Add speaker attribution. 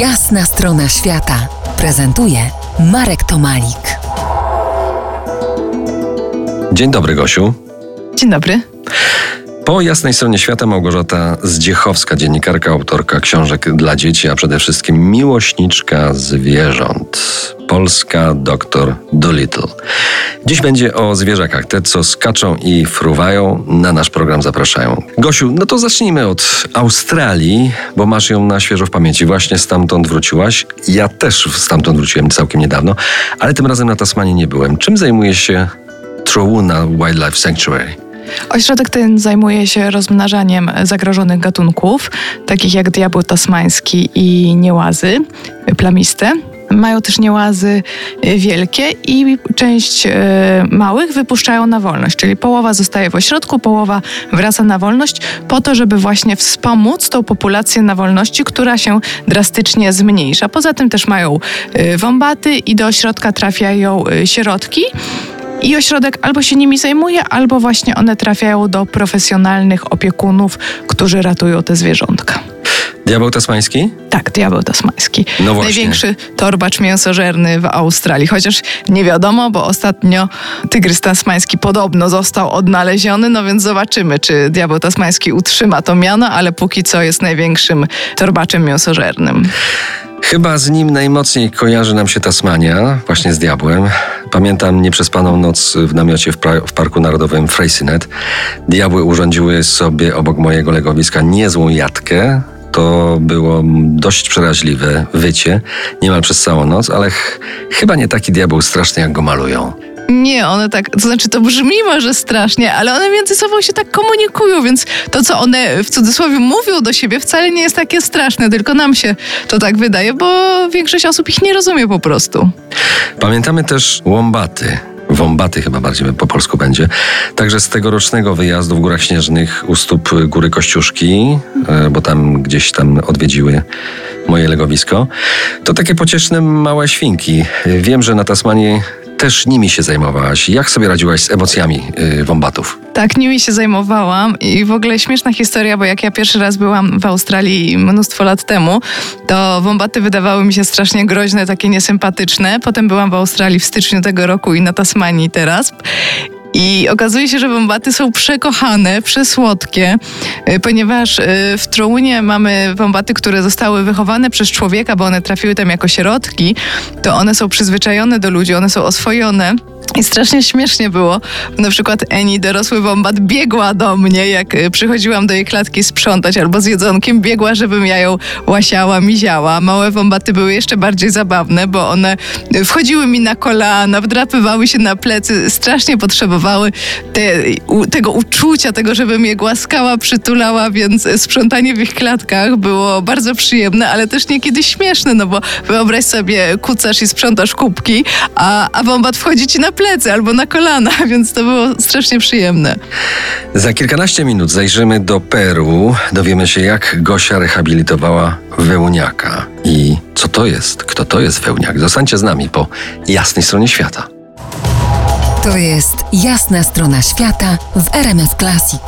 Speaker 1: Jasna strona świata prezentuje Marek Tomalik.
Speaker 2: Dzień dobry, Gosiu.
Speaker 3: Dzień dobry.
Speaker 2: Po jasnej stronie świata Małgorzata Zdziechowska, dziennikarka, autorka książek dla dzieci, a przede wszystkim miłośniczka zwierząt. Polska doktor Dolittle. Dziś będzie o zwierzakach, te co skaczą i fruwają, na nasz program zapraszają. Gosiu, no to zacznijmy od Australii, bo masz ją na świeżo w pamięci. Właśnie stamtąd wróciłaś. Ja też stamtąd wróciłem całkiem niedawno, ale tym razem na Tasmanii nie byłem. Czym zajmuje się Trowuna Wildlife Sanctuary?
Speaker 3: Ośrodek ten zajmuje się rozmnażaniem zagrożonych gatunków, takich jak diabeł tasmański i niełazy plamiste. Mają też niełazy wielkie i część e, małych wypuszczają na wolność, czyli połowa zostaje w ośrodku, połowa wraca na wolność po to, żeby właśnie wspomóc tą populację na wolności, która się drastycznie zmniejsza. Poza tym też mają e, wąbaty i do ośrodka trafiają e, sierotki. I ośrodek albo się nimi zajmuje, albo właśnie one trafiają do profesjonalnych opiekunów, którzy ratują te zwierzątka.
Speaker 2: Diabeł tasmański?
Speaker 3: Tak, diabeł tasmański.
Speaker 2: No właśnie.
Speaker 3: Największy torbacz mięsożerny w Australii. Chociaż nie wiadomo, bo ostatnio tygrys tasmański podobno został odnaleziony, no więc zobaczymy, czy diabeł tasmański utrzyma to miano, ale póki co jest największym torbaczem mięsożernym.
Speaker 2: Chyba z nim najmocniej kojarzy nam się Tasmania, właśnie z diabłem. Pamiętam nieprzespaną noc w namiocie w, w Parku Narodowym Freycinet. Diabły urządziły sobie obok mojego legowiska niezłą jatkę. To było dość przeraźliwe wycie, niemal przez całą noc, ale ch chyba nie taki diabeł straszny, jak go malują.
Speaker 3: Nie, one tak, to znaczy to brzmi może strasznie, ale one między sobą się tak komunikują, więc to, co one w cudzysłowie mówią do siebie, wcale nie jest takie straszne, tylko nam się to tak wydaje, bo większość osób ich nie rozumie po prostu.
Speaker 2: Pamiętamy też łombaty. Wombaty chyba bardziej po polsku będzie. Także z tegorocznego wyjazdu w Górach Śnieżnych u stóp Góry Kościuszki, e, bo tam gdzieś tam odwiedziły moje legowisko, to takie pocieszne małe świnki. Wiem, że na Tasmanii też nimi się zajmowałaś. Jak sobie radziłaś z emocjami yy, wombatów?
Speaker 3: Tak, nimi się zajmowałam i w ogóle śmieszna historia, bo jak ja pierwszy raz byłam w Australii mnóstwo lat temu, to wombaty wydawały mi się strasznie groźne, takie niesympatyczne. Potem byłam w Australii w styczniu tego roku i na Tasmanii teraz. I okazuje się, że wombaty są przekochane, przesłodkie, y, ponieważ y, w Trounie mamy wombaty, które zostały wychowane przez człowieka, bo one trafiły tam jako sierotki, to one są przyzwyczajone do ludzi, one są oswojone. I strasznie śmiesznie było. Na przykład Eni, dorosły wombat, biegła do mnie, jak y, przychodziłam do jej klatki sprzątać albo z jedzonkiem, biegła, żebym ja ją łasiała, miziała. Małe wombaty były jeszcze bardziej zabawne, bo one wchodziły mi na kolana, wdrapywały się na plecy, strasznie potrzebowały te, u, tego uczucia, tego, żebym je głaskała, przytulała, więc sprzątanie w ich klatkach było bardzo przyjemne, ale też niekiedy śmieszne, no bo wyobraź sobie, kucasz i sprzątasz kubki, a, a wombat wchodzi ci na plecy albo na kolana, więc to było strasznie przyjemne.
Speaker 2: Za kilkanaście minut zajrzymy do Peru. Dowiemy się, jak Gosia rehabilitowała wełniaka i co to jest, kto to jest wełniak. Zostańcie z nami po jasnej stronie świata.
Speaker 1: To jest jasna strona świata w RMS Classic.